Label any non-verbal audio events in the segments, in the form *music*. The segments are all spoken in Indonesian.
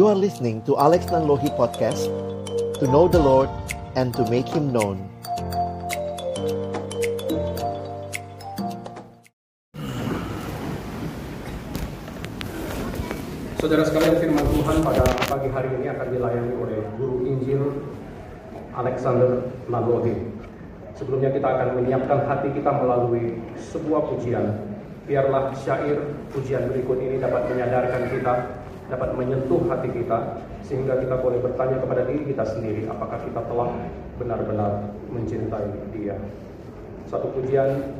You are listening to Alex Nanlohi Podcast To know the Lord and to make Him known. Saudara sekalian firman Tuhan pada pagi hari ini akan dilayani oleh Guru Injil Alexander Nanlohi Sebelumnya kita akan menyiapkan hati kita melalui sebuah pujian. Biarlah syair pujian berikut ini dapat menyadarkan kita dapat menyentuh hati kita sehingga kita boleh bertanya kepada diri kita sendiri apakah kita telah benar-benar mencintai Dia. Satu pujian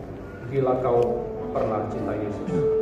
bila kau pernah cinta Yesus.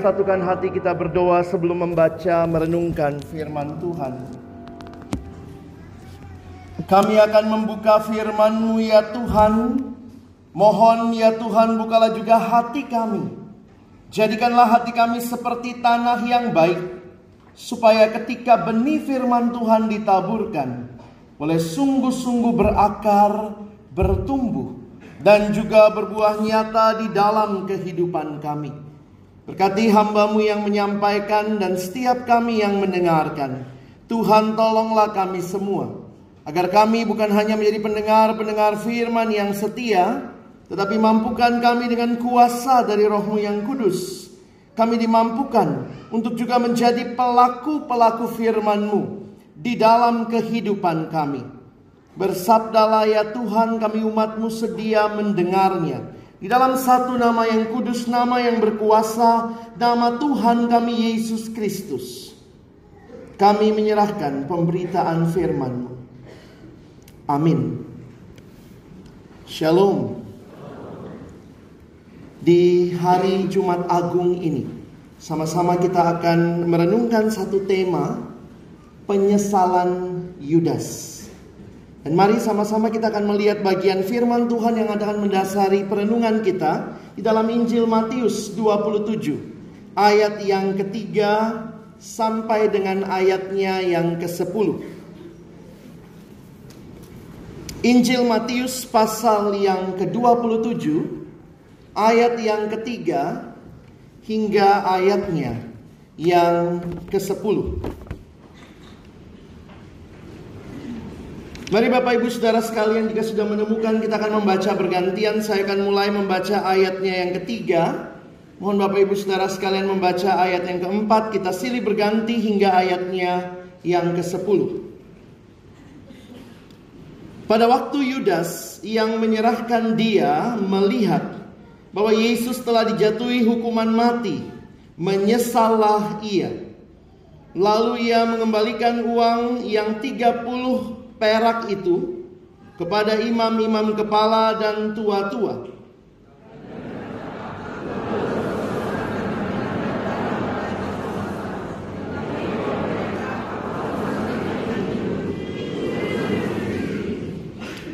Satukan hati kita berdoa sebelum membaca merenungkan firman Tuhan Kami akan membuka firman-Mu ya Tuhan Mohon ya Tuhan bukalah juga hati kami. Jadikanlah hati kami seperti tanah yang baik. Supaya ketika benih firman Tuhan ditaburkan. Boleh sungguh-sungguh berakar, bertumbuh. Dan juga berbuah nyata di dalam kehidupan kami. Berkati hambamu yang menyampaikan dan setiap kami yang mendengarkan. Tuhan tolonglah kami semua. Agar kami bukan hanya menjadi pendengar-pendengar firman yang setia, tetapi mampukan kami dengan kuasa dari rohmu yang kudus. Kami dimampukan untuk juga menjadi pelaku-pelaku firman-Mu di dalam kehidupan kami. Bersabdalah ya Tuhan kami umatmu sedia mendengarnya. Di dalam satu nama yang kudus, nama yang berkuasa, nama Tuhan kami Yesus Kristus. Kami menyerahkan pemberitaan firman-Mu. Amin. Shalom. Di hari Jumat Agung ini, sama-sama kita akan merenungkan satu tema, penyesalan Yudas. Dan mari sama-sama kita akan melihat bagian firman Tuhan yang akan mendasari perenungan kita di dalam Injil Matius 27 ayat yang ketiga sampai dengan ayatnya yang ke-10. Injil Matius pasal yang ke-27 ayat yang ketiga hingga ayatnya yang ke-10. Mari Bapak Ibu Saudara sekalian jika sudah menemukan kita akan membaca bergantian Saya akan mulai membaca ayatnya yang ketiga. Mohon Bapak Ibu Saudara sekalian membaca ayat yang keempat. Kita silih berganti hingga ayatnya yang ke-10 pada waktu Yudas yang menyerahkan dia melihat bahwa Yesus telah dijatuhi hukuman mati, menyesallah ia. Lalu ia mengembalikan uang yang 30 perak itu kepada imam-imam kepala dan tua-tua.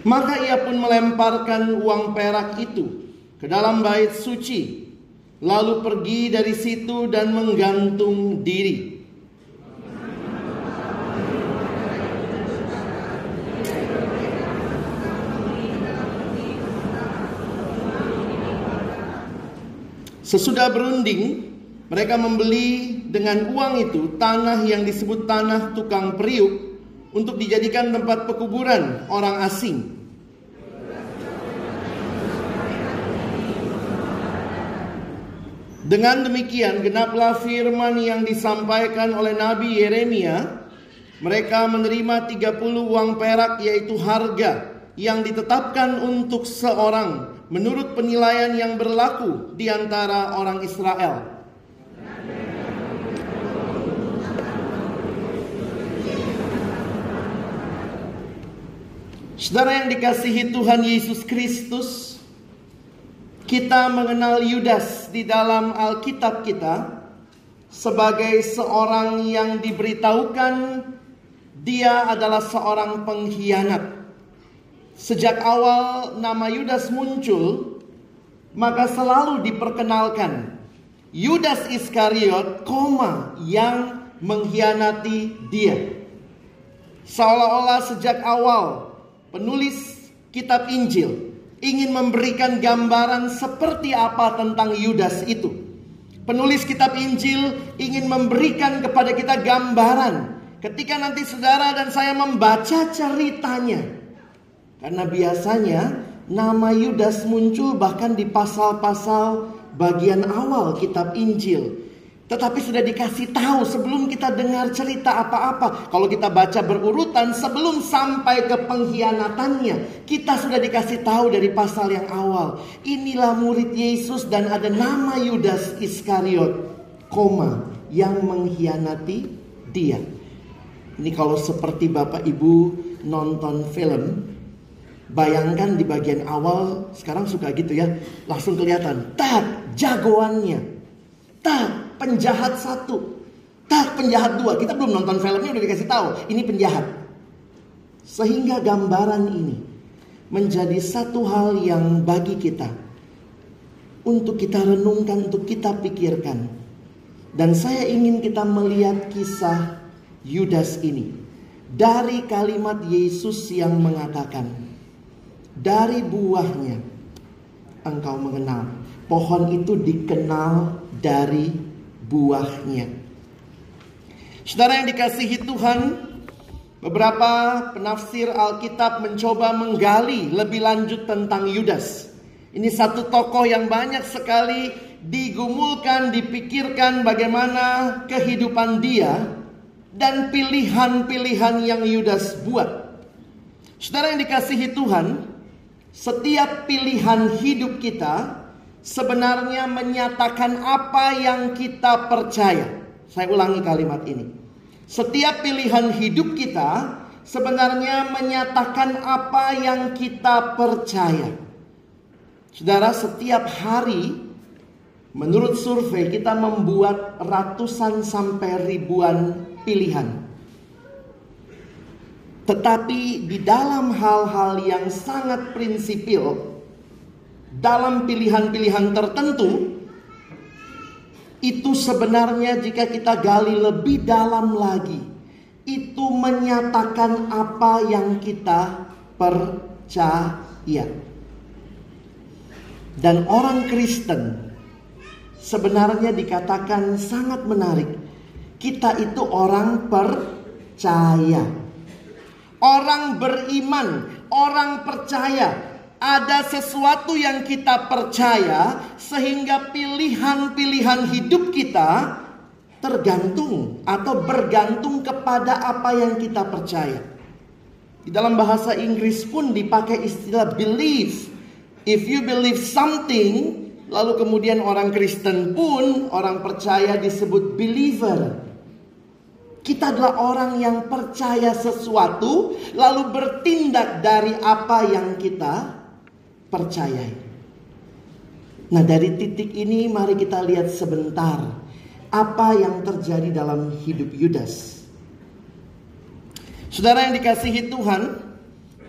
Maka ia pun melemparkan uang perak itu ke dalam bait suci, lalu pergi dari situ dan menggantung diri. Sesudah berunding, mereka membeli dengan uang itu tanah yang disebut tanah tukang periuk untuk dijadikan tempat pekuburan orang asing. Dengan demikian genaplah firman yang disampaikan oleh Nabi Yeremia. Mereka menerima 30 uang perak yaitu harga yang ditetapkan untuk seorang menurut penilaian yang berlaku di antara orang Israel. Saudara yang dikasihi Tuhan Yesus Kristus, kita mengenal Yudas di dalam Alkitab kita sebagai seorang yang diberitahukan dia adalah seorang pengkhianat. Sejak awal nama Yudas muncul, maka selalu diperkenalkan Yudas Iskariot, koma yang mengkhianati dia. Seolah-olah sejak awal penulis kitab Injil ingin memberikan gambaran seperti apa tentang Yudas itu. Penulis kitab Injil ingin memberikan kepada kita gambaran ketika nanti saudara dan saya membaca ceritanya. Karena biasanya nama Yudas muncul bahkan di pasal-pasal bagian awal kitab Injil. Tetapi sudah dikasih tahu sebelum kita dengar cerita apa-apa. Kalau kita baca berurutan sebelum sampai ke pengkhianatannya. Kita sudah dikasih tahu dari pasal yang awal. Inilah murid Yesus dan ada nama Yudas Iskariot. Koma yang mengkhianati dia. Ini kalau seperti Bapak Ibu nonton film. Bayangkan di bagian awal sekarang suka gitu ya. Langsung kelihatan. Tak jagoannya. Tak penjahat satu. Tak penjahat dua. Kita belum nonton filmnya udah dikasih tahu. Ini penjahat. Sehingga gambaran ini menjadi satu hal yang bagi kita. Untuk kita renungkan, untuk kita pikirkan. Dan saya ingin kita melihat kisah Yudas ini. Dari kalimat Yesus yang mengatakan. Dari buahnya engkau mengenal. Pohon itu dikenal dari buahnya. Saudara yang dikasihi Tuhan, Beberapa penafsir Alkitab mencoba menggali lebih lanjut tentang Yudas. Ini satu tokoh yang banyak sekali digumulkan, dipikirkan bagaimana kehidupan dia dan pilihan-pilihan yang Yudas buat. Saudara yang dikasihi Tuhan, setiap pilihan hidup kita sebenarnya menyatakan apa yang kita percaya. Saya ulangi kalimat ini. Setiap pilihan hidup kita sebenarnya menyatakan apa yang kita percaya. Saudara, setiap hari menurut survei kita membuat ratusan sampai ribuan pilihan. Tetapi di dalam hal-hal yang sangat prinsipil, dalam pilihan-pilihan tertentu, itu sebenarnya jika kita gali lebih dalam lagi, itu menyatakan apa yang kita percaya. Dan orang Kristen sebenarnya dikatakan sangat menarik. Kita itu orang percaya. Orang beriman, orang percaya. Ada sesuatu yang kita percaya sehingga pilihan-pilihan hidup kita tergantung atau bergantung kepada apa yang kita percaya. Di dalam bahasa Inggris pun dipakai istilah belief If you believe something, lalu kemudian orang Kristen pun, orang percaya disebut believer. Kita adalah orang yang percaya sesuatu, lalu bertindak dari apa yang kita percayai. Nah, dari titik ini, mari kita lihat sebentar apa yang terjadi dalam hidup Yudas. Saudara yang dikasihi Tuhan,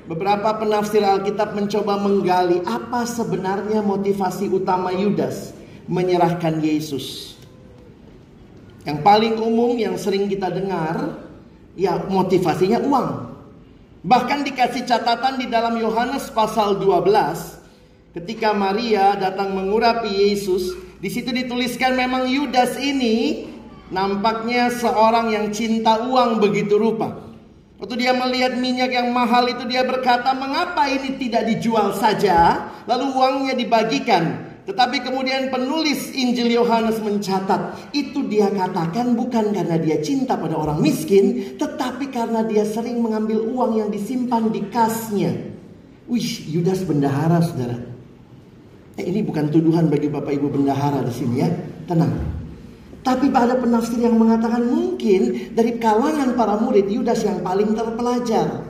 Beberapa penafsir Alkitab mencoba menggali apa sebenarnya motivasi utama Yudas menyerahkan Yesus. Yang paling umum yang sering kita dengar, ya motivasinya uang. Bahkan dikasih catatan di dalam Yohanes pasal 12, ketika Maria datang mengurapi Yesus, di situ dituliskan memang Yudas ini nampaknya seorang yang cinta uang begitu rupa. Waktu dia melihat minyak yang mahal itu dia berkata, "Mengapa ini tidak dijual saja lalu uangnya dibagikan?" Tetapi kemudian penulis Injil Yohanes mencatat, itu dia katakan bukan karena dia cinta pada orang miskin, tetapi karena dia sering mengambil uang yang disimpan di kasnya. Wih, Yudas bendahara, Saudara. Eh, ini bukan tuduhan bagi Bapak Ibu bendahara di sini ya. Tenang. Tapi pada penafsir yang mengatakan mungkin dari kalangan para murid Yudas yang paling terpelajar.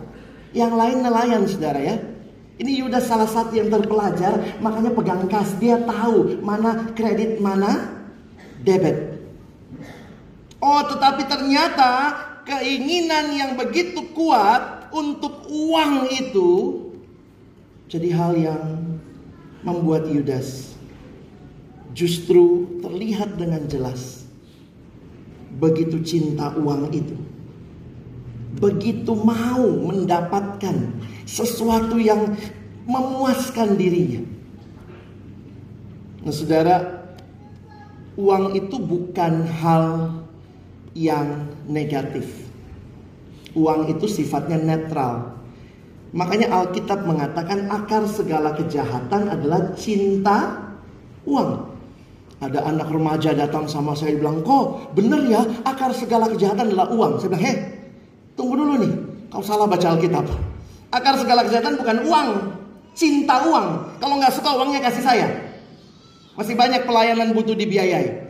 Yang lain nelayan saudara ya. Ini Yudas salah satu yang terpelajar makanya pegang kas. Dia tahu mana kredit mana debit. Oh tetapi ternyata keinginan yang begitu kuat untuk uang itu jadi hal yang membuat Yudas justru terlihat dengan jelas begitu cinta uang itu. Begitu mau mendapatkan sesuatu yang memuaskan dirinya. Nah, saudara, uang itu bukan hal yang negatif. Uang itu sifatnya netral. Makanya Alkitab mengatakan akar segala kejahatan adalah cinta uang. Ada anak remaja datang sama saya bilang, kok bener ya akar segala kejahatan adalah uang. Saya bilang, hei tunggu dulu nih, kau salah baca Alkitab. Akar segala kejahatan bukan uang, cinta uang. Kalau nggak suka uangnya kasih saya. Masih banyak pelayanan butuh dibiayai.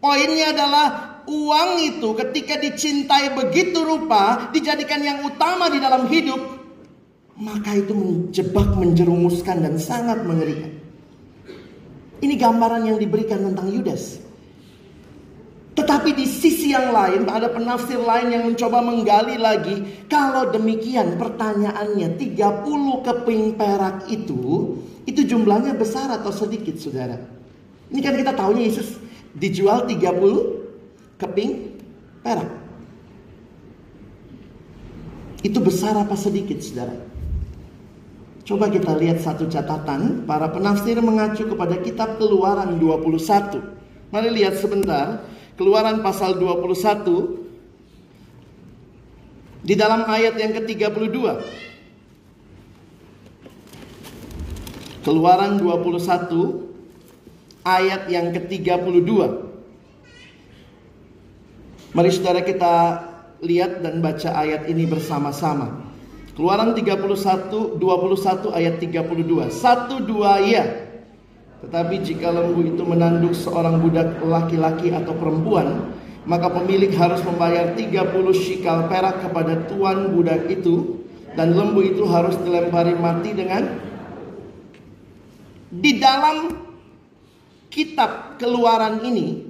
Poinnya adalah uang itu ketika dicintai begitu rupa, dijadikan yang utama di dalam hidup, maka itu menjebak, menjerumuskan dan sangat mengerikan. Ini gambaran yang diberikan tentang Yudas. Tetapi di sisi yang lain ada penafsir lain yang mencoba menggali lagi. Kalau demikian pertanyaannya 30 keping perak itu. Itu jumlahnya besar atau sedikit saudara? Ini kan kita tahunya Yesus dijual 30 keping perak. Itu besar apa sedikit saudara? Coba kita lihat satu catatan, para penafsir mengacu kepada kitab Keluaran 21. Mari lihat sebentar, Keluaran pasal 21 Di dalam ayat yang ke-32. Keluaran 21 ayat yang ke-32. Mari saudara kita lihat dan baca ayat ini bersama-sama. Keluaran 31 21 ayat 32. Satu dua ya. Tetapi jika lembu itu menanduk seorang budak laki-laki atau perempuan, maka pemilik harus membayar 30 shikal perak kepada tuan budak itu dan lembu itu harus dilempari mati dengan di dalam kitab keluaran ini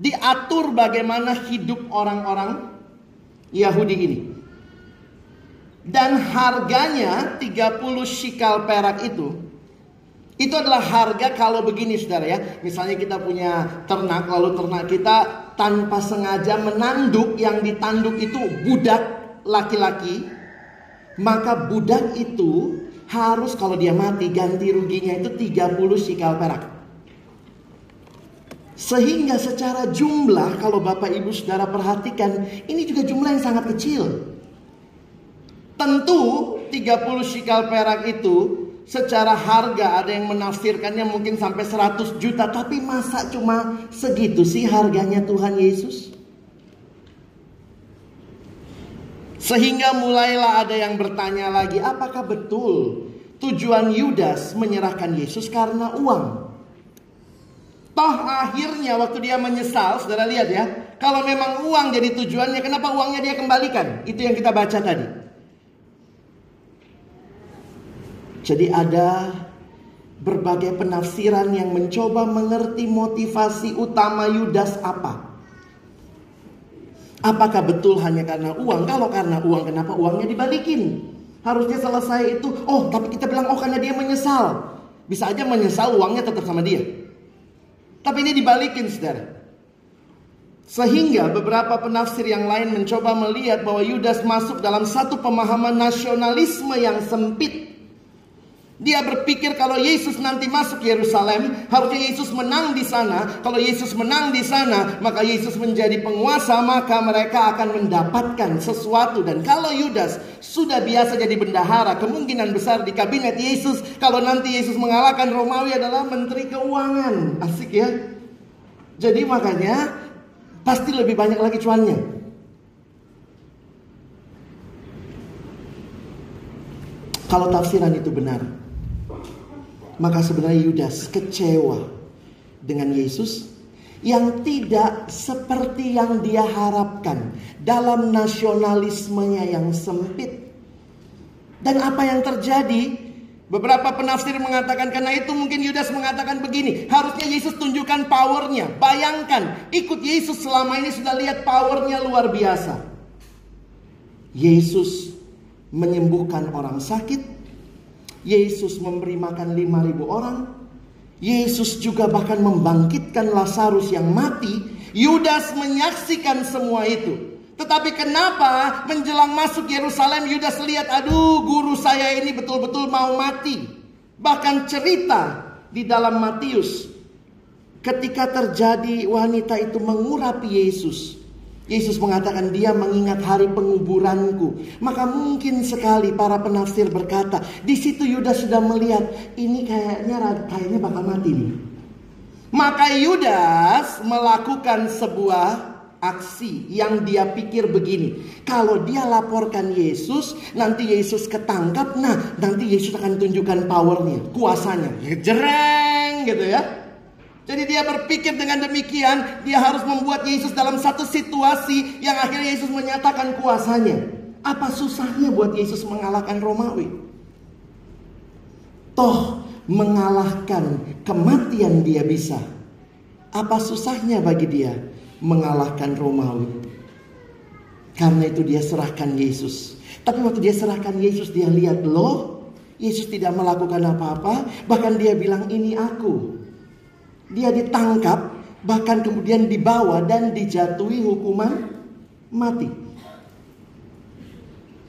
diatur bagaimana hidup orang-orang Yahudi ini. Dan harganya 30 shikal perak itu itu adalah harga kalau begini saudara ya. Misalnya kita punya ternak lalu ternak kita tanpa sengaja menanduk yang ditanduk itu budak laki-laki. Maka budak itu harus kalau dia mati ganti ruginya itu 30 shikal perak. Sehingga secara jumlah kalau Bapak Ibu Saudara perhatikan ini juga jumlah yang sangat kecil. Tentu 30 shikal perak itu secara harga ada yang menafsirkannya mungkin sampai 100 juta. Tapi masa cuma segitu sih harganya Tuhan Yesus? Sehingga mulailah ada yang bertanya lagi apakah betul tujuan Yudas menyerahkan Yesus karena uang? Toh akhirnya waktu dia menyesal, saudara lihat ya. Kalau memang uang jadi tujuannya, kenapa uangnya dia kembalikan? Itu yang kita baca tadi. Jadi ada berbagai penafsiran yang mencoba mengerti motivasi utama Yudas apa. Apakah betul hanya karena uang? Kalau karena uang, kenapa uangnya dibalikin? Harusnya selesai itu, oh tapi kita bilang, oh karena dia menyesal. Bisa aja menyesal uangnya tetap sama dia. Tapi ini dibalikin saudara. Sehingga beberapa penafsir yang lain mencoba melihat bahwa Yudas masuk dalam satu pemahaman nasionalisme yang sempit. Dia berpikir kalau Yesus nanti masuk Yerusalem, harusnya Yesus menang di sana. Kalau Yesus menang di sana, maka Yesus menjadi penguasa, maka mereka akan mendapatkan sesuatu. Dan kalau Yudas sudah biasa jadi bendahara, kemungkinan besar di kabinet Yesus, kalau nanti Yesus mengalahkan Romawi adalah menteri keuangan. Asik ya. Jadi makanya pasti lebih banyak lagi cuannya. Kalau tafsiran itu benar, maka sebenarnya Yudas kecewa dengan Yesus yang tidak seperti yang dia harapkan dalam nasionalismenya yang sempit. Dan apa yang terjadi? Beberapa penafsir mengatakan karena itu mungkin Yudas mengatakan begini, harusnya Yesus tunjukkan powernya. Bayangkan, ikut Yesus selama ini sudah lihat powernya luar biasa. Yesus menyembuhkan orang sakit, Yesus memberi makan 5000 orang. Yesus juga bahkan membangkitkan Lazarus yang mati. Yudas menyaksikan semua itu. Tetapi kenapa menjelang masuk Yerusalem Yudas lihat aduh guru saya ini betul-betul mau mati. Bahkan cerita di dalam Matius ketika terjadi wanita itu mengurapi Yesus. Yesus mengatakan dia mengingat hari penguburanku. Maka mungkin sekali para penafsir berkata, di situ Yudas sudah melihat ini kayaknya kayaknya bakal mati nih. Maka Yudas melakukan sebuah aksi yang dia pikir begini. Kalau dia laporkan Yesus, nanti Yesus ketangkap. Nah, nanti Yesus akan tunjukkan powernya, kuasanya. Jereng gitu ya. Jadi dia berpikir dengan demikian, dia harus membuat Yesus dalam satu situasi yang akhirnya Yesus menyatakan kuasanya. Apa susahnya buat Yesus mengalahkan Romawi? Toh mengalahkan kematian dia bisa. Apa susahnya bagi dia mengalahkan Romawi? Karena itu dia serahkan Yesus. Tapi waktu dia serahkan Yesus dia lihat loh, Yesus tidak melakukan apa-apa, bahkan dia bilang ini aku. Dia ditangkap, bahkan kemudian dibawa dan dijatuhi hukuman mati.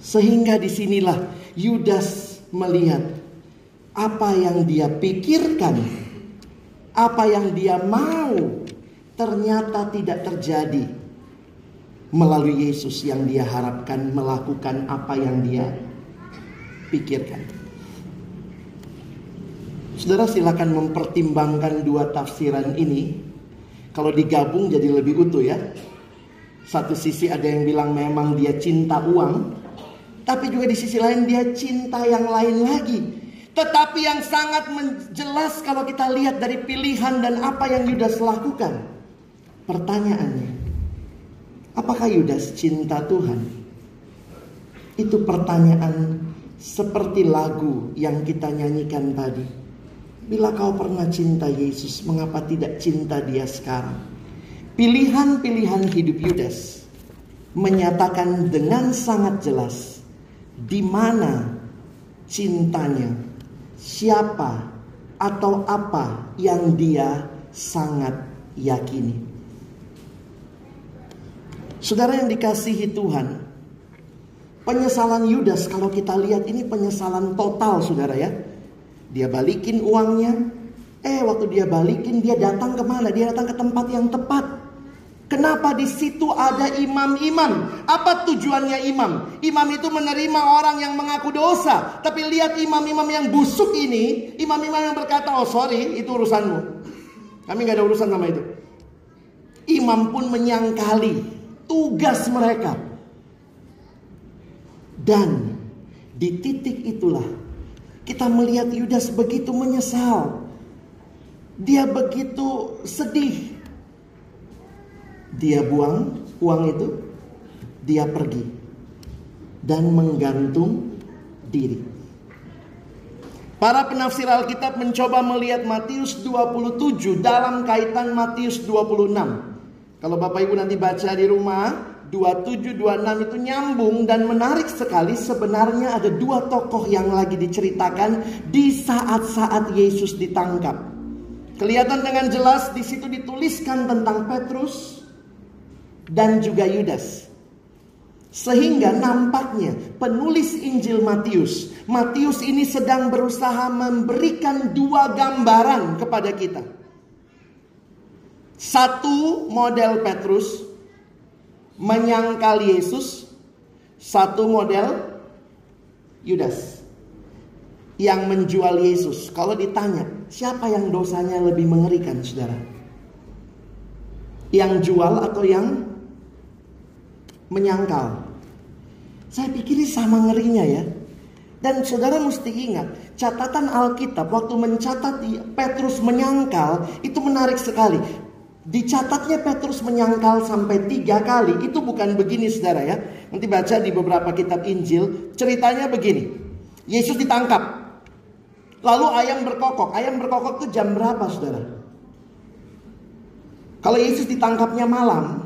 Sehingga di sinilah Yudas melihat apa yang dia pikirkan, apa yang dia mau ternyata tidak terjadi. melalui Yesus yang dia harapkan melakukan apa yang dia pikirkan. Saudara silakan mempertimbangkan dua tafsiran ini. Kalau digabung jadi lebih utuh ya. Satu sisi ada yang bilang memang dia cinta uang, tapi juga di sisi lain dia cinta yang lain lagi. Tetapi yang sangat menjelas kalau kita lihat dari pilihan dan apa yang Yudas lakukan. Pertanyaannya, apakah Yudas cinta Tuhan? Itu pertanyaan seperti lagu yang kita nyanyikan tadi. Bila kau pernah cinta Yesus, mengapa tidak cinta dia sekarang? Pilihan-pilihan hidup Yudas menyatakan dengan sangat jelas di mana cintanya, siapa atau apa yang dia sangat yakini. Saudara yang dikasihi Tuhan, penyesalan Yudas kalau kita lihat ini penyesalan total saudara ya. Dia balikin uangnya, eh waktu dia balikin dia datang ke mana? Dia datang ke tempat yang tepat. Kenapa di situ ada imam-imam? Apa tujuannya imam? Imam itu menerima orang yang mengaku dosa. Tapi lihat imam-imam yang busuk ini, imam-imam yang berkata, "Oh, sorry, itu urusanmu." Kami nggak ada urusan sama itu. Imam pun menyangkali tugas mereka. Dan di titik itulah kita melihat Yudas begitu menyesal. Dia begitu sedih dia buang uang itu, dia pergi dan menggantung diri. Para penafsir Alkitab mencoba melihat Matius 27 dalam kaitan Matius 26. Kalau Bapak Ibu nanti baca di rumah, 27 26 itu nyambung dan menarik sekali sebenarnya ada dua tokoh yang lagi diceritakan di saat-saat Yesus ditangkap. Kelihatan dengan jelas di situ dituliskan tentang Petrus, dan juga Yudas. Sehingga nampaknya penulis Injil Matius, Matius ini sedang berusaha memberikan dua gambaran kepada kita. Satu model Petrus menyangkal Yesus, satu model Yudas yang menjual Yesus. Kalau ditanya, siapa yang dosanya lebih mengerikan, saudara? Yang jual atau yang menyangkal. Saya pikir ini sama ngerinya ya. Dan saudara mesti ingat, catatan Alkitab waktu mencatat Petrus menyangkal itu menarik sekali. Dicatatnya Petrus menyangkal sampai tiga kali itu bukan begini saudara ya. Nanti baca di beberapa kitab Injil ceritanya begini. Yesus ditangkap. Lalu ayam berkokok. Ayam berkokok itu jam berapa saudara? Kalau Yesus ditangkapnya malam,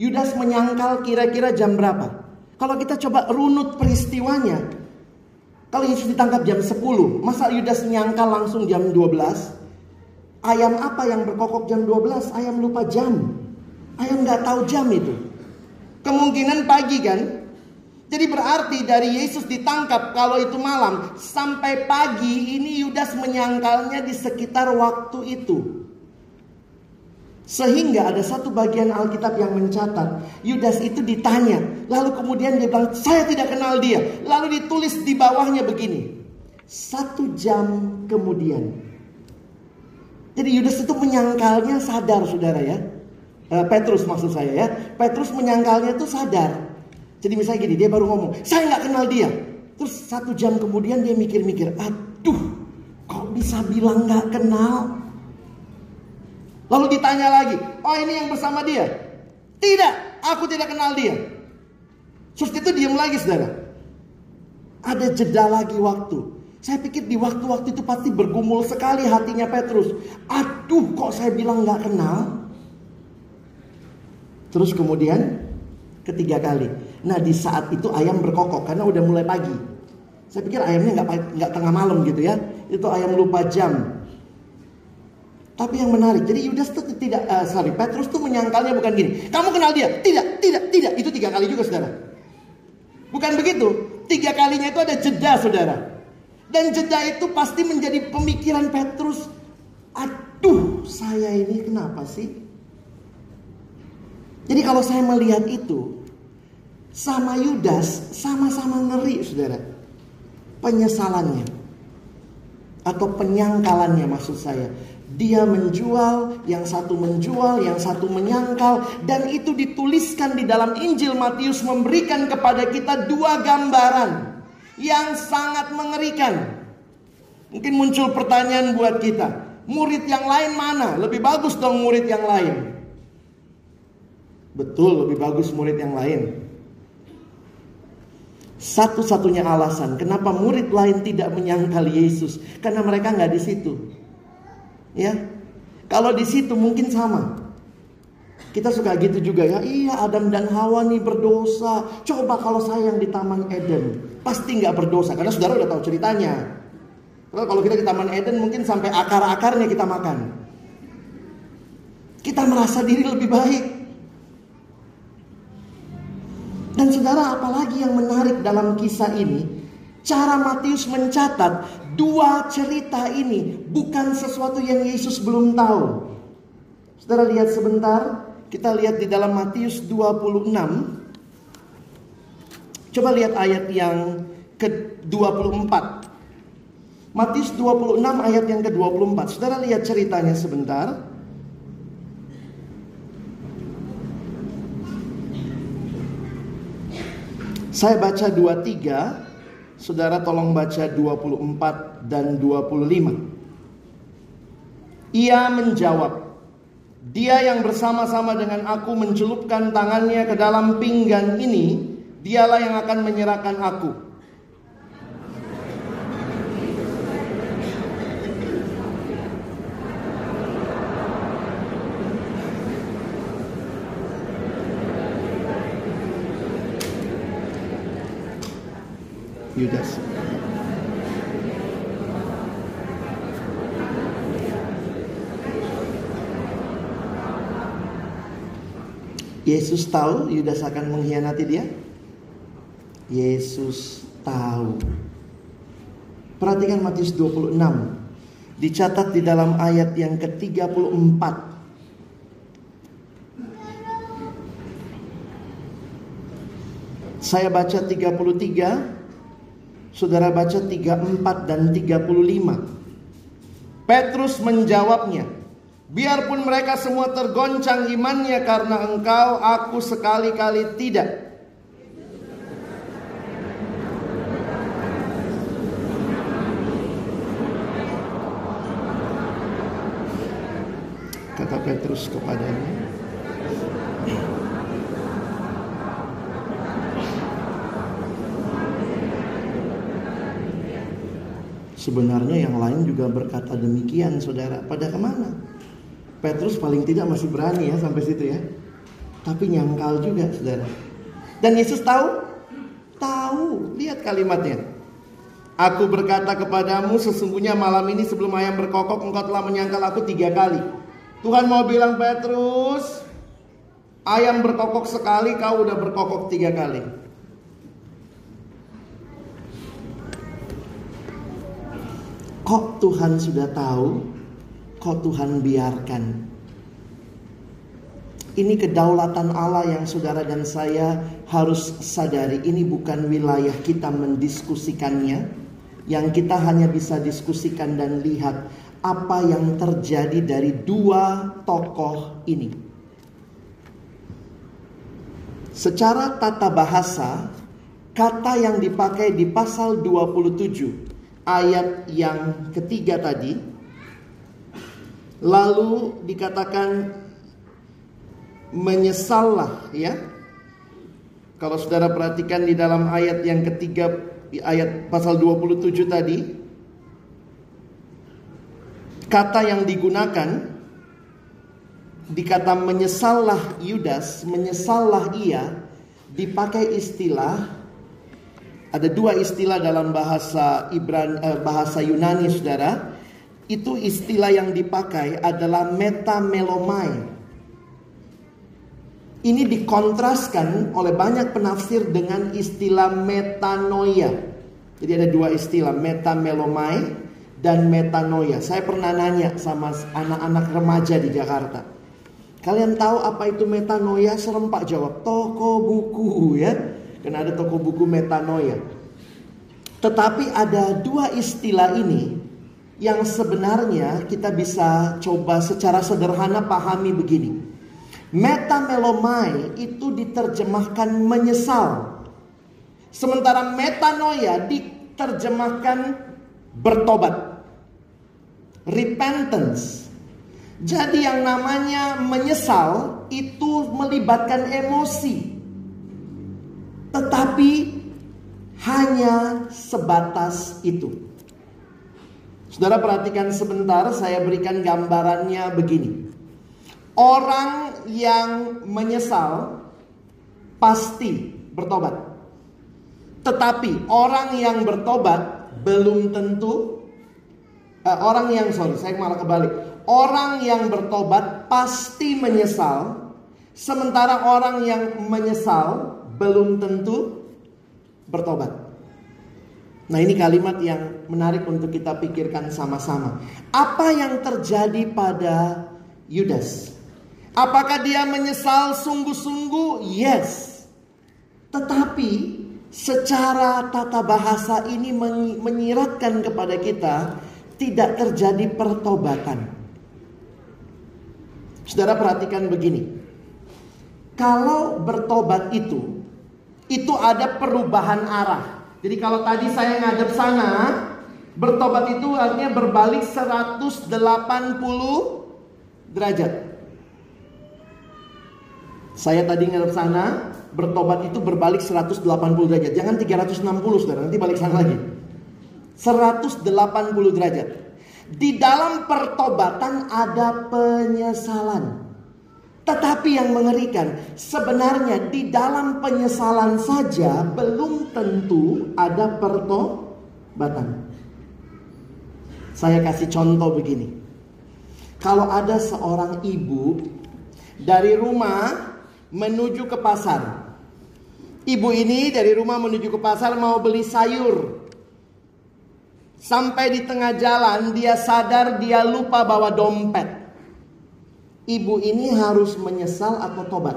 Yudas menyangkal kira-kira jam berapa? Kalau kita coba runut peristiwanya, kalau Yesus ditangkap jam 10, masa Yudas menyangkal langsung jam 12? Ayam apa yang berkokok jam 12? Ayam lupa jam. Ayam nggak tahu jam itu. Kemungkinan pagi kan? Jadi berarti dari Yesus ditangkap kalau itu malam sampai pagi ini Yudas menyangkalnya di sekitar waktu itu. Sehingga ada satu bagian Alkitab yang mencatat Yudas itu ditanya Lalu kemudian dia bilang saya tidak kenal dia Lalu ditulis di bawahnya begini Satu jam kemudian Jadi Yudas itu menyangkalnya sadar saudara ya uh, Petrus maksud saya ya Petrus menyangkalnya itu sadar Jadi misalnya gini dia baru ngomong Saya nggak kenal dia Terus satu jam kemudian dia mikir-mikir Aduh kok bisa bilang nggak kenal Lalu ditanya lagi, oh ini yang bersama dia? Tidak, aku tidak kenal dia. Terus itu diam lagi saudara. Ada jeda lagi waktu. Saya pikir di waktu-waktu itu pasti bergumul sekali hatinya Petrus. Aduh kok saya bilang nggak kenal. Terus kemudian ketiga kali. Nah di saat itu ayam berkokok karena udah mulai pagi. Saya pikir ayamnya nggak nggak tengah malam gitu ya. Itu ayam lupa jam. Tapi yang menarik, jadi Yudas itu tidak, uh, sorry, Petrus tuh menyangkalnya bukan gini. Kamu kenal dia? Tidak, tidak, tidak. Itu tiga kali juga, saudara. Bukan begitu. Tiga kalinya itu ada jeda, saudara. Dan jeda itu pasti menjadi pemikiran Petrus. Aduh, saya ini kenapa sih? Jadi kalau saya melihat itu, sama Yudas sama-sama ngeri, saudara. Penyesalannya atau penyangkalannya maksud saya. Dia menjual, yang satu menjual, yang satu menyangkal, dan itu dituliskan di dalam Injil Matius memberikan kepada kita dua gambaran yang sangat mengerikan. Mungkin muncul pertanyaan buat kita, murid yang lain mana? Lebih bagus dong murid yang lain. Betul, lebih bagus murid yang lain. Satu-satunya alasan kenapa murid lain tidak menyangkal Yesus karena mereka nggak di situ. Ya, kalau di situ mungkin sama. Kita suka gitu juga ya. Iya Adam dan Hawa nih berdosa. Coba kalau saya yang di Taman Eden. Pasti nggak berdosa. Karena saudara udah tahu ceritanya. Kalau kita di Taman Eden mungkin sampai akar-akarnya kita makan. Kita merasa diri lebih baik. Dan saudara apalagi yang menarik dalam kisah ini. Cara Matius mencatat dua cerita ini bukan sesuatu yang Yesus belum tahu. Saudara lihat sebentar. Kita lihat di dalam Matius 26. Coba lihat ayat yang ke-24. Matius 26 ayat yang ke-24. Saudara lihat ceritanya sebentar. Saya baca 23, Saudara tolong baca 24 dan 25. Ia menjawab, Dia yang bersama-sama dengan aku mencelupkan tangannya ke dalam pinggan ini, dialah yang akan menyerahkan aku. Yudas. Yesus tahu Yudas akan mengkhianati dia? Yesus tahu. Perhatikan Matius 26. Dicatat di dalam ayat yang ke-34. Saya baca 33 Saudara baca 34 dan 35. Petrus menjawabnya, Biarpun mereka semua tergoncang imannya karena engkau, aku sekali-kali tidak. Petrus kepadanya, Sebenarnya yang lain juga berkata demikian saudara. Pada ke mana? Petrus paling tidak masih berani ya sampai situ ya. Tapi nyangkal juga saudara. Dan Yesus tahu? Tahu. Lihat kalimatnya. Aku berkata kepadamu sesungguhnya malam ini sebelum ayam berkokok engkau telah menyangkal aku tiga kali. Tuhan mau bilang Petrus. Ayam berkokok sekali kau udah berkokok tiga kali. Kok Tuhan sudah tahu? Kok Tuhan biarkan? Ini kedaulatan Allah yang saudara dan saya harus sadari. Ini bukan wilayah kita mendiskusikannya. Yang kita hanya bisa diskusikan dan lihat apa yang terjadi dari dua tokoh ini. Secara tata bahasa, kata yang dipakai di pasal 27 ayat yang ketiga tadi. Lalu dikatakan menyesallah ya. Kalau saudara perhatikan di dalam ayat yang ketiga ayat pasal 27 tadi kata yang digunakan dikata menyesallah Yudas, menyesallah ia dipakai istilah ada dua istilah dalam bahasa Ibran eh, bahasa Yunani Saudara. Itu istilah yang dipakai adalah metamelomai. Ini dikontraskan oleh banyak penafsir dengan istilah metanoia. Jadi ada dua istilah, metamelomai dan metanoia. Saya pernah nanya sama anak-anak remaja di Jakarta. Kalian tahu apa itu metanoia? Serem Pak jawab, toko buku ya. Karena ada toko buku metanoia. Tetapi ada dua istilah ini yang sebenarnya kita bisa coba secara sederhana pahami begini. Metamelomai itu diterjemahkan menyesal. Sementara metanoia diterjemahkan bertobat. Repentance. Jadi yang namanya menyesal itu melibatkan emosi. Tetapi hanya sebatas itu. Saudara perhatikan sebentar, saya berikan gambarannya begini. Orang yang menyesal pasti bertobat. Tetapi orang yang bertobat belum tentu uh, orang yang sorry, saya malah kebalik. Orang yang bertobat pasti menyesal, sementara orang yang menyesal belum tentu bertobat. Nah, ini kalimat yang menarik untuk kita pikirkan sama-sama. Apa yang terjadi pada Yudas? Apakah dia menyesal sungguh-sungguh? Yes. Tetapi secara tata bahasa ini menyiratkan kepada kita tidak terjadi pertobatan. Saudara perhatikan begini. Kalau bertobat itu itu ada perubahan arah. Jadi kalau tadi saya ngadep sana, bertobat itu artinya berbalik 180 derajat. Saya tadi ngadep sana, bertobat itu berbalik 180 derajat. Jangan 360 Saudara, nanti balik sana lagi. 180 derajat. Di dalam pertobatan ada penyesalan. Tetapi yang mengerikan, sebenarnya di dalam penyesalan saja belum tentu ada pertobatan. Saya kasih contoh begini. Kalau ada seorang ibu dari rumah menuju ke pasar. Ibu ini dari rumah menuju ke pasar mau beli sayur. Sampai di tengah jalan dia sadar dia lupa bawa dompet ibu ini harus menyesal atau tobat?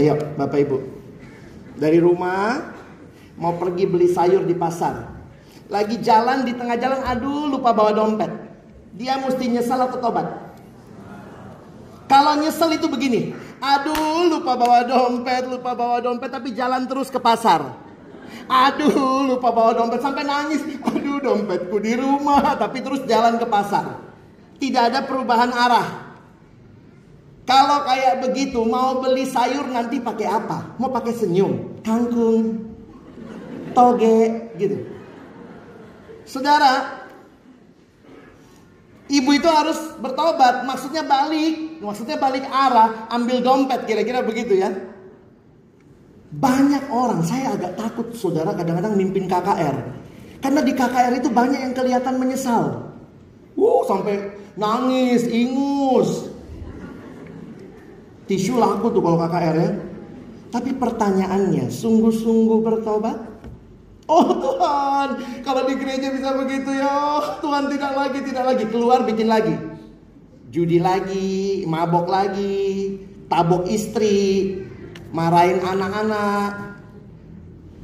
Ayo, Bapak Ibu. Dari rumah mau pergi beli sayur di pasar. Lagi jalan di tengah jalan, aduh lupa bawa dompet. Dia mesti nyesal atau tobat? Kalau nyesel itu begini, aduh lupa bawa dompet, lupa bawa dompet tapi jalan terus ke pasar. Aduh lupa bawa dompet sampai nangis. Aduh dompetku di rumah tapi terus jalan ke pasar. Tidak ada perubahan arah. Kalau kayak begitu mau beli sayur nanti pakai apa? Mau pakai senyum, kangkung, toge gitu. Saudara, ibu itu harus bertobat, maksudnya balik, maksudnya balik arah, ambil dompet kira-kira begitu ya. Banyak orang, saya agak takut saudara kadang-kadang mimpin KKR. Karena di KKR itu banyak yang kelihatan menyesal. Wow, sampai nangis, ingus. Tisu laku tuh kalau KKR ya. Tapi pertanyaannya, sungguh-sungguh bertobat? Oh Tuhan, kalau di gereja bisa begitu ya. Tuhan tidak lagi, tidak lagi. Keluar bikin lagi. Judi lagi, mabok lagi, tabok istri, marahin anak-anak,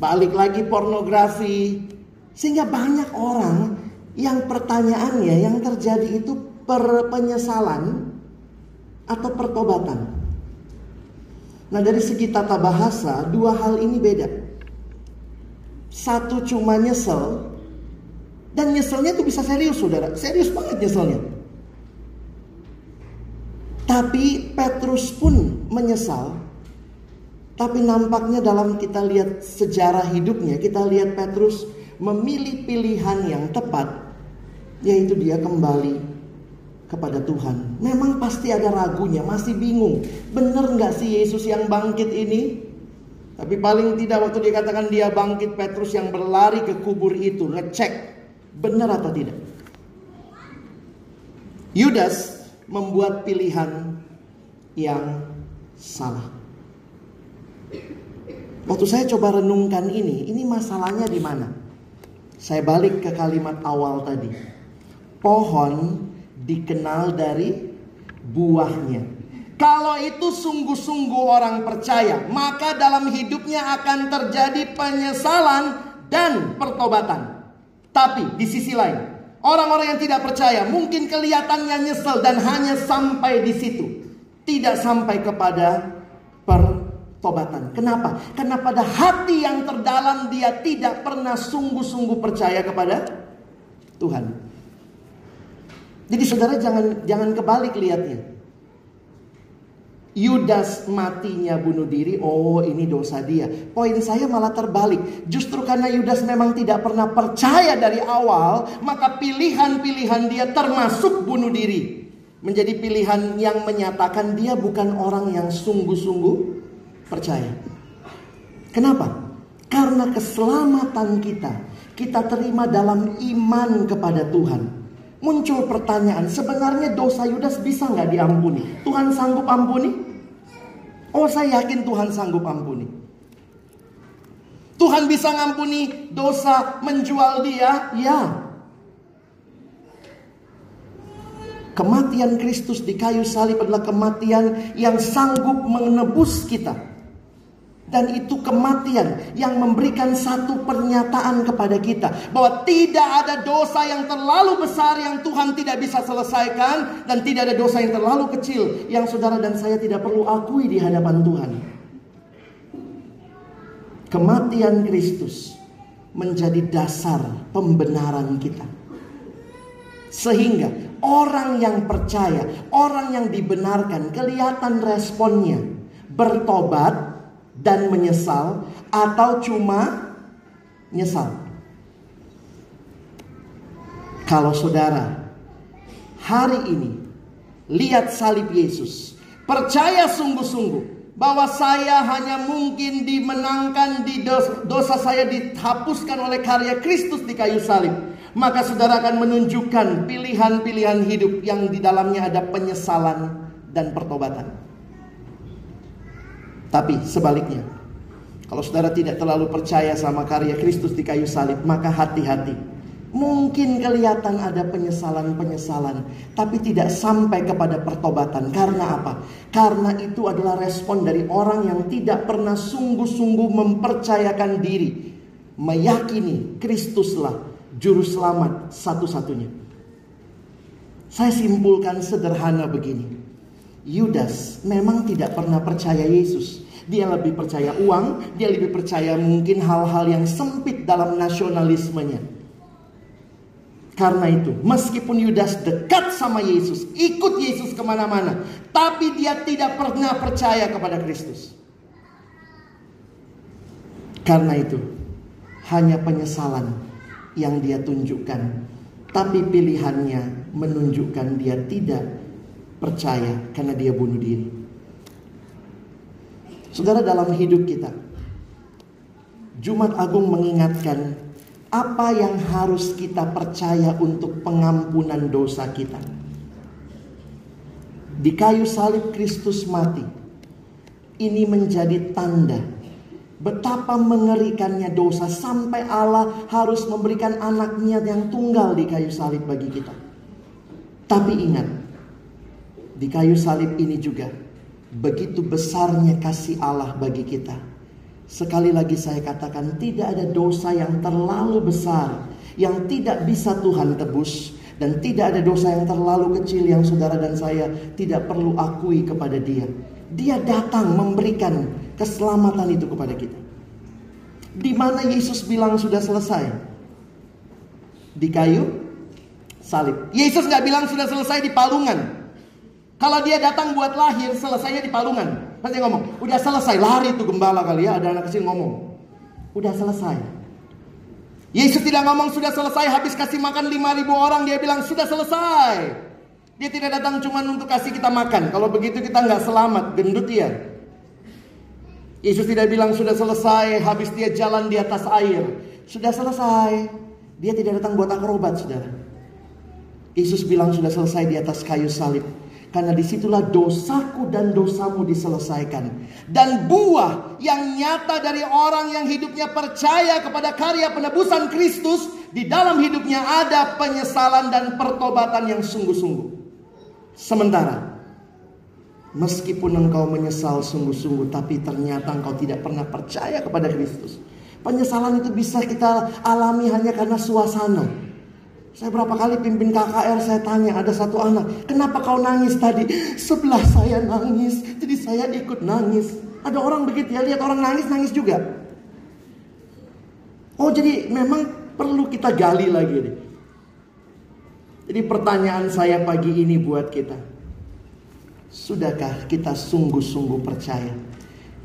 balik lagi pornografi. Sehingga banyak orang yang pertanyaannya yang terjadi itu per penyesalan atau pertobatan. Nah dari segi tata bahasa dua hal ini beda. Satu cuma nyesel dan nyeselnya itu bisa serius saudara, serius banget nyeselnya. Tapi Petrus pun menyesal. Tapi nampaknya dalam kita lihat sejarah hidupnya, kita lihat Petrus memilih pilihan yang tepat, yaitu dia kembali kepada Tuhan. Memang pasti ada ragunya, masih bingung. Benar nggak sih Yesus yang bangkit ini? Tapi paling tidak waktu dikatakan dia bangkit, Petrus yang berlari ke kubur itu ngecek benar atau tidak. Yudas membuat pilihan yang salah. Waktu saya coba renungkan ini, ini masalahnya di mana? Saya balik ke kalimat awal tadi. Pohon dikenal dari buahnya. Kalau itu sungguh-sungguh orang percaya, maka dalam hidupnya akan terjadi penyesalan dan pertobatan. Tapi di sisi lain, orang-orang yang tidak percaya mungkin kelihatannya nyesel dan hanya sampai di situ, tidak sampai kepada pertobatan. Kenapa? Karena pada hati yang terdalam dia tidak pernah sungguh-sungguh percaya kepada Tuhan. Jadi saudara jangan jangan kebalik lihatnya. Yudas matinya bunuh diri, oh ini dosa dia. Poin saya malah terbalik. Justru karena Yudas memang tidak pernah percaya dari awal, maka pilihan-pilihan dia termasuk bunuh diri. Menjadi pilihan yang menyatakan dia bukan orang yang sungguh-sungguh percaya. Kenapa? Karena keselamatan kita, kita terima dalam iman kepada Tuhan muncul pertanyaan, sebenarnya dosa Yudas bisa nggak diampuni? Tuhan sanggup ampuni? Oh saya yakin Tuhan sanggup ampuni. Tuhan bisa ngampuni dosa menjual dia? Ya. Kematian Kristus di kayu salib adalah kematian yang sanggup menebus kita. Dan itu kematian yang memberikan satu pernyataan kepada kita. Bahwa tidak ada dosa yang terlalu besar yang Tuhan tidak bisa selesaikan. Dan tidak ada dosa yang terlalu kecil yang saudara dan saya tidak perlu akui di hadapan Tuhan. Kematian Kristus menjadi dasar pembenaran kita. Sehingga orang yang percaya, orang yang dibenarkan, kelihatan responnya. Bertobat, dan menyesal atau cuma nyesal. Kalau saudara hari ini lihat salib Yesus, percaya sungguh-sungguh bahwa saya hanya mungkin dimenangkan di dosa, dosa saya dihapuskan oleh karya Kristus di kayu salib, maka saudara akan menunjukkan pilihan-pilihan hidup yang di dalamnya ada penyesalan dan pertobatan. Tapi sebaliknya, kalau saudara tidak terlalu percaya sama karya Kristus di kayu salib, maka hati-hati. Mungkin kelihatan ada penyesalan-penyesalan, tapi tidak sampai kepada pertobatan. Karena apa? Karena itu adalah respon dari orang yang tidak pernah sungguh-sungguh mempercayakan diri, meyakini Kristuslah juru selamat satu-satunya. Saya simpulkan sederhana begini. Yudas memang tidak pernah percaya Yesus. Dia lebih percaya uang, dia lebih percaya mungkin hal-hal yang sempit dalam nasionalismenya. Karena itu, meskipun Yudas dekat sama Yesus, ikut Yesus ke mana-mana, tapi dia tidak pernah percaya kepada Kristus. Karena itu, hanya penyesalan yang dia tunjukkan, tapi pilihannya menunjukkan dia tidak percaya karena dia bunuh diri. Saudara dalam hidup kita, Jumat Agung mengingatkan apa yang harus kita percaya untuk pengampunan dosa kita. Di kayu salib Kristus mati. Ini menjadi tanda betapa mengerikannya dosa sampai Allah harus memberikan anaknya yang tunggal di kayu salib bagi kita. Tapi ingat, di kayu salib ini juga Begitu besarnya kasih Allah bagi kita. Sekali lagi saya katakan tidak ada dosa yang terlalu besar yang tidak bisa Tuhan tebus dan tidak ada dosa yang terlalu kecil yang saudara dan saya tidak perlu akui kepada Dia. Dia datang memberikan keselamatan itu kepada kita. Di mana Yesus bilang sudah selesai? Di kayu salib. Yesus nggak bilang sudah selesai di palungan. Kalau dia datang buat lahir, selesainya di palungan. Pasti ngomong, udah selesai, lari tuh gembala kali ya, ada anak kecil ngomong. Udah selesai. Yesus tidak ngomong sudah selesai, habis kasih makan 5000 orang, dia bilang sudah selesai. Dia tidak datang cuma untuk kasih kita makan. Kalau begitu kita nggak selamat, gendut dia. Yesus tidak bilang sudah selesai, habis dia jalan di atas air. Sudah selesai. Dia tidak datang buat akrobat, saudara. Yesus bilang sudah selesai di atas kayu salib. Karena di situlah dosaku dan dosamu diselesaikan. Dan buah yang nyata dari orang yang hidupnya percaya kepada karya penebusan Kristus. Di dalam hidupnya ada penyesalan dan pertobatan yang sungguh-sungguh. Sementara meskipun engkau menyesal sungguh-sungguh tapi ternyata engkau tidak pernah percaya kepada Kristus. Penyesalan itu bisa kita alami hanya karena suasana. Saya berapa kali pimpin KKR saya tanya ada satu anak, kenapa kau nangis tadi? Sebelah saya nangis, jadi saya ikut nangis. Ada orang begitu ya, lihat orang nangis nangis juga. Oh jadi memang perlu kita gali lagi nih. Jadi pertanyaan saya pagi ini buat kita. Sudahkah kita sungguh-sungguh percaya?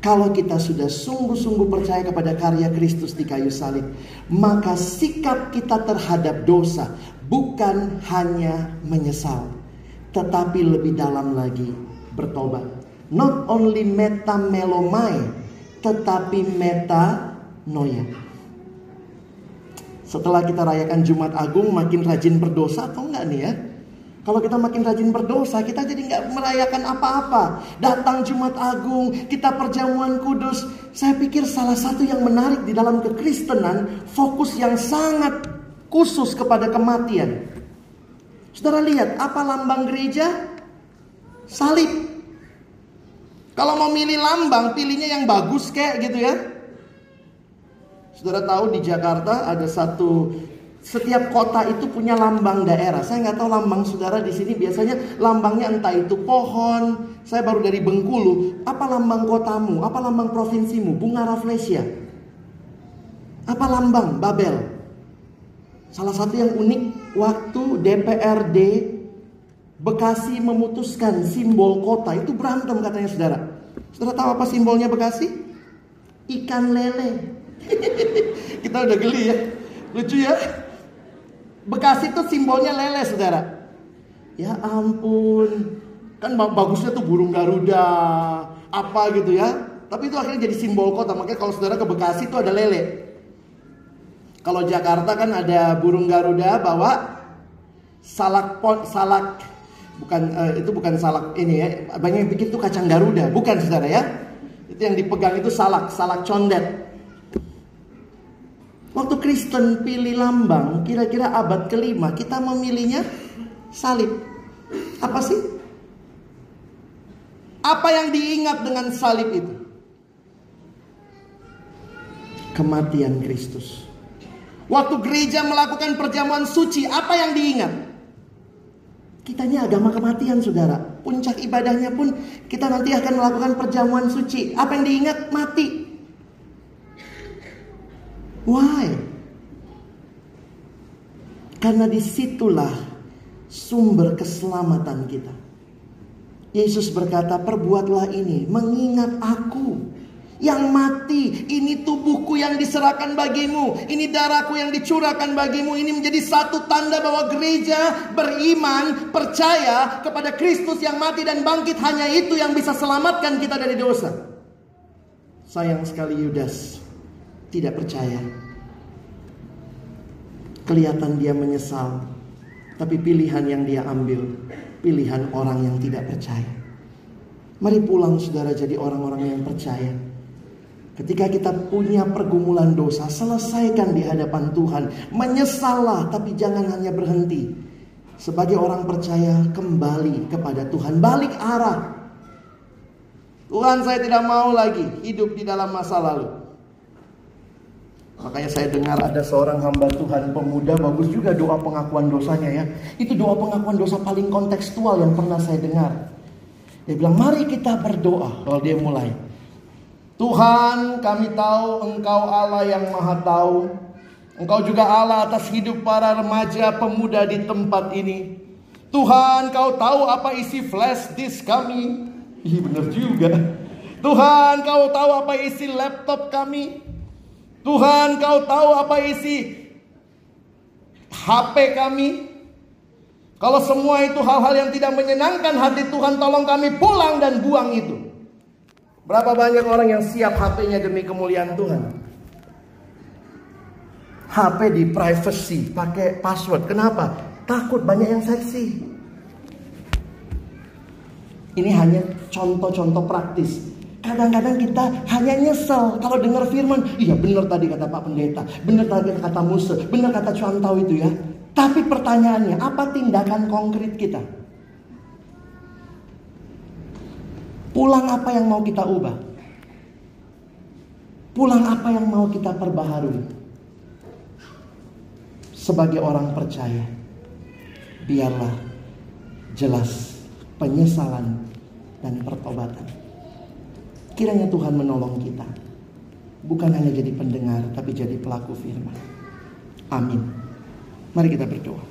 Kalau kita sudah sungguh-sungguh percaya kepada karya Kristus di kayu salib, maka sikap kita terhadap dosa bukan hanya menyesal, tetapi lebih dalam lagi bertobat. Not only metamelomai, tetapi metanoia. Setelah kita rayakan Jumat Agung makin rajin berdosa atau enggak nih ya? Kalau kita makin rajin berdosa, kita jadi nggak merayakan apa-apa. Datang Jumat Agung, kita perjamuan kudus. Saya pikir salah satu yang menarik di dalam kekristenan, fokus yang sangat khusus kepada kematian. Saudara lihat, apa lambang gereja? Salib. Kalau mau milih lambang, pilihnya yang bagus kayak gitu ya. Saudara tahu di Jakarta ada satu setiap kota itu punya lambang daerah. Saya nggak tahu lambang saudara di sini biasanya lambangnya entah itu pohon. Saya baru dari Bengkulu. Apa lambang kotamu? Apa lambang provinsimu? Bunga rafflesia. Apa lambang Babel? Salah satu yang unik waktu DPRD Bekasi memutuskan simbol kota itu berantem katanya saudara. Saudara tahu apa simbolnya Bekasi? Ikan lele. *laughs* Kita udah geli ya. Lucu ya. Bekasi itu simbolnya lele saudara. Ya ampun. Kan bagusnya tuh burung Garuda. Apa gitu ya. Tapi itu akhirnya jadi simbol kota. Makanya kalau saudara ke Bekasi itu ada lele. Kalau Jakarta kan ada burung Garuda bawa salak pot, salak bukan uh, itu bukan salak ini ya. Banyak yang pikir itu kacang Garuda, bukan saudara ya. Itu yang dipegang itu salak, salak condet. Waktu Kristen pilih lambang, kira-kira abad kelima kita memilihnya salib. Apa sih? Apa yang diingat dengan salib itu? Kematian Kristus. Waktu gereja melakukan perjamuan suci, apa yang diingat? Kita ini agama kematian, saudara. Puncak ibadahnya pun kita nanti akan melakukan perjamuan suci. Apa yang diingat? Mati. Why? Karena di situlah sumber keselamatan kita. Yesus berkata, perbuatlah ini mengingat aku yang mati. Ini tubuhku yang diserahkan bagimu. Ini darahku yang dicurahkan bagimu. Ini menjadi satu tanda bahwa gereja beriman, percaya kepada Kristus yang mati dan bangkit. Hanya itu yang bisa selamatkan kita dari dosa. Sayang sekali Yudas tidak percaya. Kelihatan dia menyesal, tapi pilihan yang dia ambil, pilihan orang yang tidak percaya. Mari pulang saudara jadi orang-orang yang percaya. Ketika kita punya pergumulan dosa, selesaikan di hadapan Tuhan. Menyesallah, tapi jangan hanya berhenti. Sebagai orang percaya, kembali kepada Tuhan. Balik arah. Tuhan saya tidak mau lagi hidup di dalam masa lalu. Makanya saya dengar ada seorang hamba Tuhan pemuda bagus juga doa pengakuan dosanya ya. Itu doa pengakuan dosa paling kontekstual yang pernah saya dengar. Dia bilang mari kita berdoa kalau dia mulai. Tuhan kami tahu engkau Allah yang maha tahu. Engkau juga Allah atas hidup para remaja pemuda di tempat ini. Tuhan kau tahu apa isi flash disk kami. Iya benar juga. Tuhan kau tahu apa isi laptop kami. Tuhan kau tahu apa isi HP kami. Kalau semua itu hal-hal yang tidak menyenangkan hati Tuhan, tolong kami pulang dan buang itu. Berapa banyak orang yang siap HP-nya demi kemuliaan Tuhan? HP di privacy, pakai password. Kenapa? Takut banyak yang seksi. Ini hanya contoh-contoh praktis. Kadang-kadang kita hanya nyesel kalau dengar firman, iya benar tadi kata Pak Pendeta, benar tadi kata Musa, benar kata Cuantau itu ya. Tapi pertanyaannya, apa tindakan konkret kita? Pulang apa yang mau kita ubah? Pulang apa yang mau kita perbaharui? Sebagai orang percaya, biarlah jelas penyesalan dan pertobatan. Kiranya Tuhan menolong kita. Bukan hanya jadi pendengar, tapi jadi pelaku firman. Amin. Mari kita berdoa.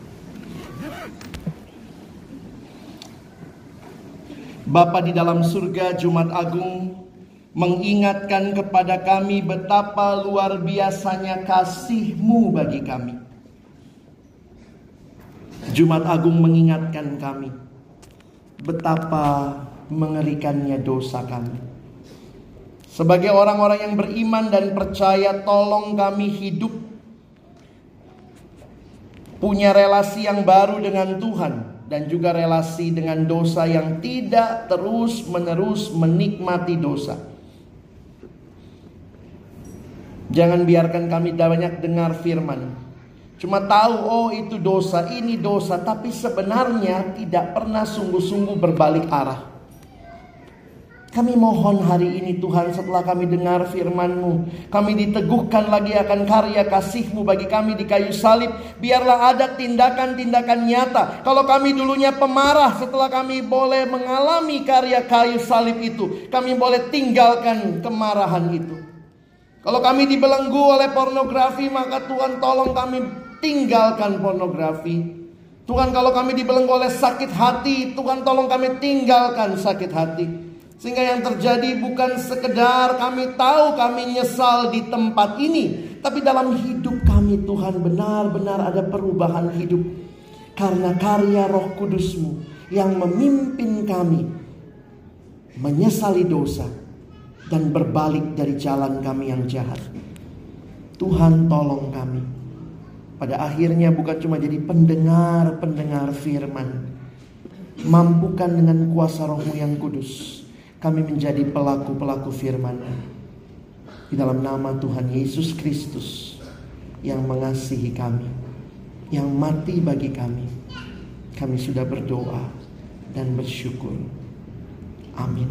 Bapa di dalam surga Jumat Agung mengingatkan kepada kami betapa luar biasanya kasih-Mu bagi kami. Jumat Agung mengingatkan kami betapa mengerikannya dosa kami. Sebagai orang-orang yang beriman dan percaya, tolong kami hidup punya relasi yang baru dengan Tuhan dan juga relasi dengan dosa yang tidak terus-menerus menikmati dosa. Jangan biarkan kami banyak dengar firman. Cuma tahu oh itu dosa, ini dosa, tapi sebenarnya tidak pernah sungguh-sungguh berbalik arah. Kami mohon hari ini Tuhan setelah kami dengar firman-Mu. Kami diteguhkan lagi akan karya kasih-Mu bagi kami di kayu salib. Biarlah ada tindakan-tindakan nyata. Kalau kami dulunya pemarah setelah kami boleh mengalami karya kayu salib itu. Kami boleh tinggalkan kemarahan itu. Kalau kami dibelenggu oleh pornografi maka Tuhan tolong kami tinggalkan pornografi. Tuhan kalau kami dibelenggu oleh sakit hati, Tuhan tolong kami tinggalkan sakit hati. Sehingga yang terjadi bukan sekedar kami tahu kami nyesal di tempat ini. Tapi dalam hidup kami Tuhan benar-benar ada perubahan hidup. Karena karya roh kudusmu yang memimpin kami. Menyesali dosa. Dan berbalik dari jalan kami yang jahat. Tuhan tolong kami. Pada akhirnya bukan cuma jadi pendengar-pendengar firman. Mampukan dengan kuasa rohmu yang kudus kami menjadi pelaku-pelaku firman di dalam nama Tuhan Yesus Kristus yang mengasihi kami, yang mati bagi kami. Kami sudah berdoa dan bersyukur. Amin.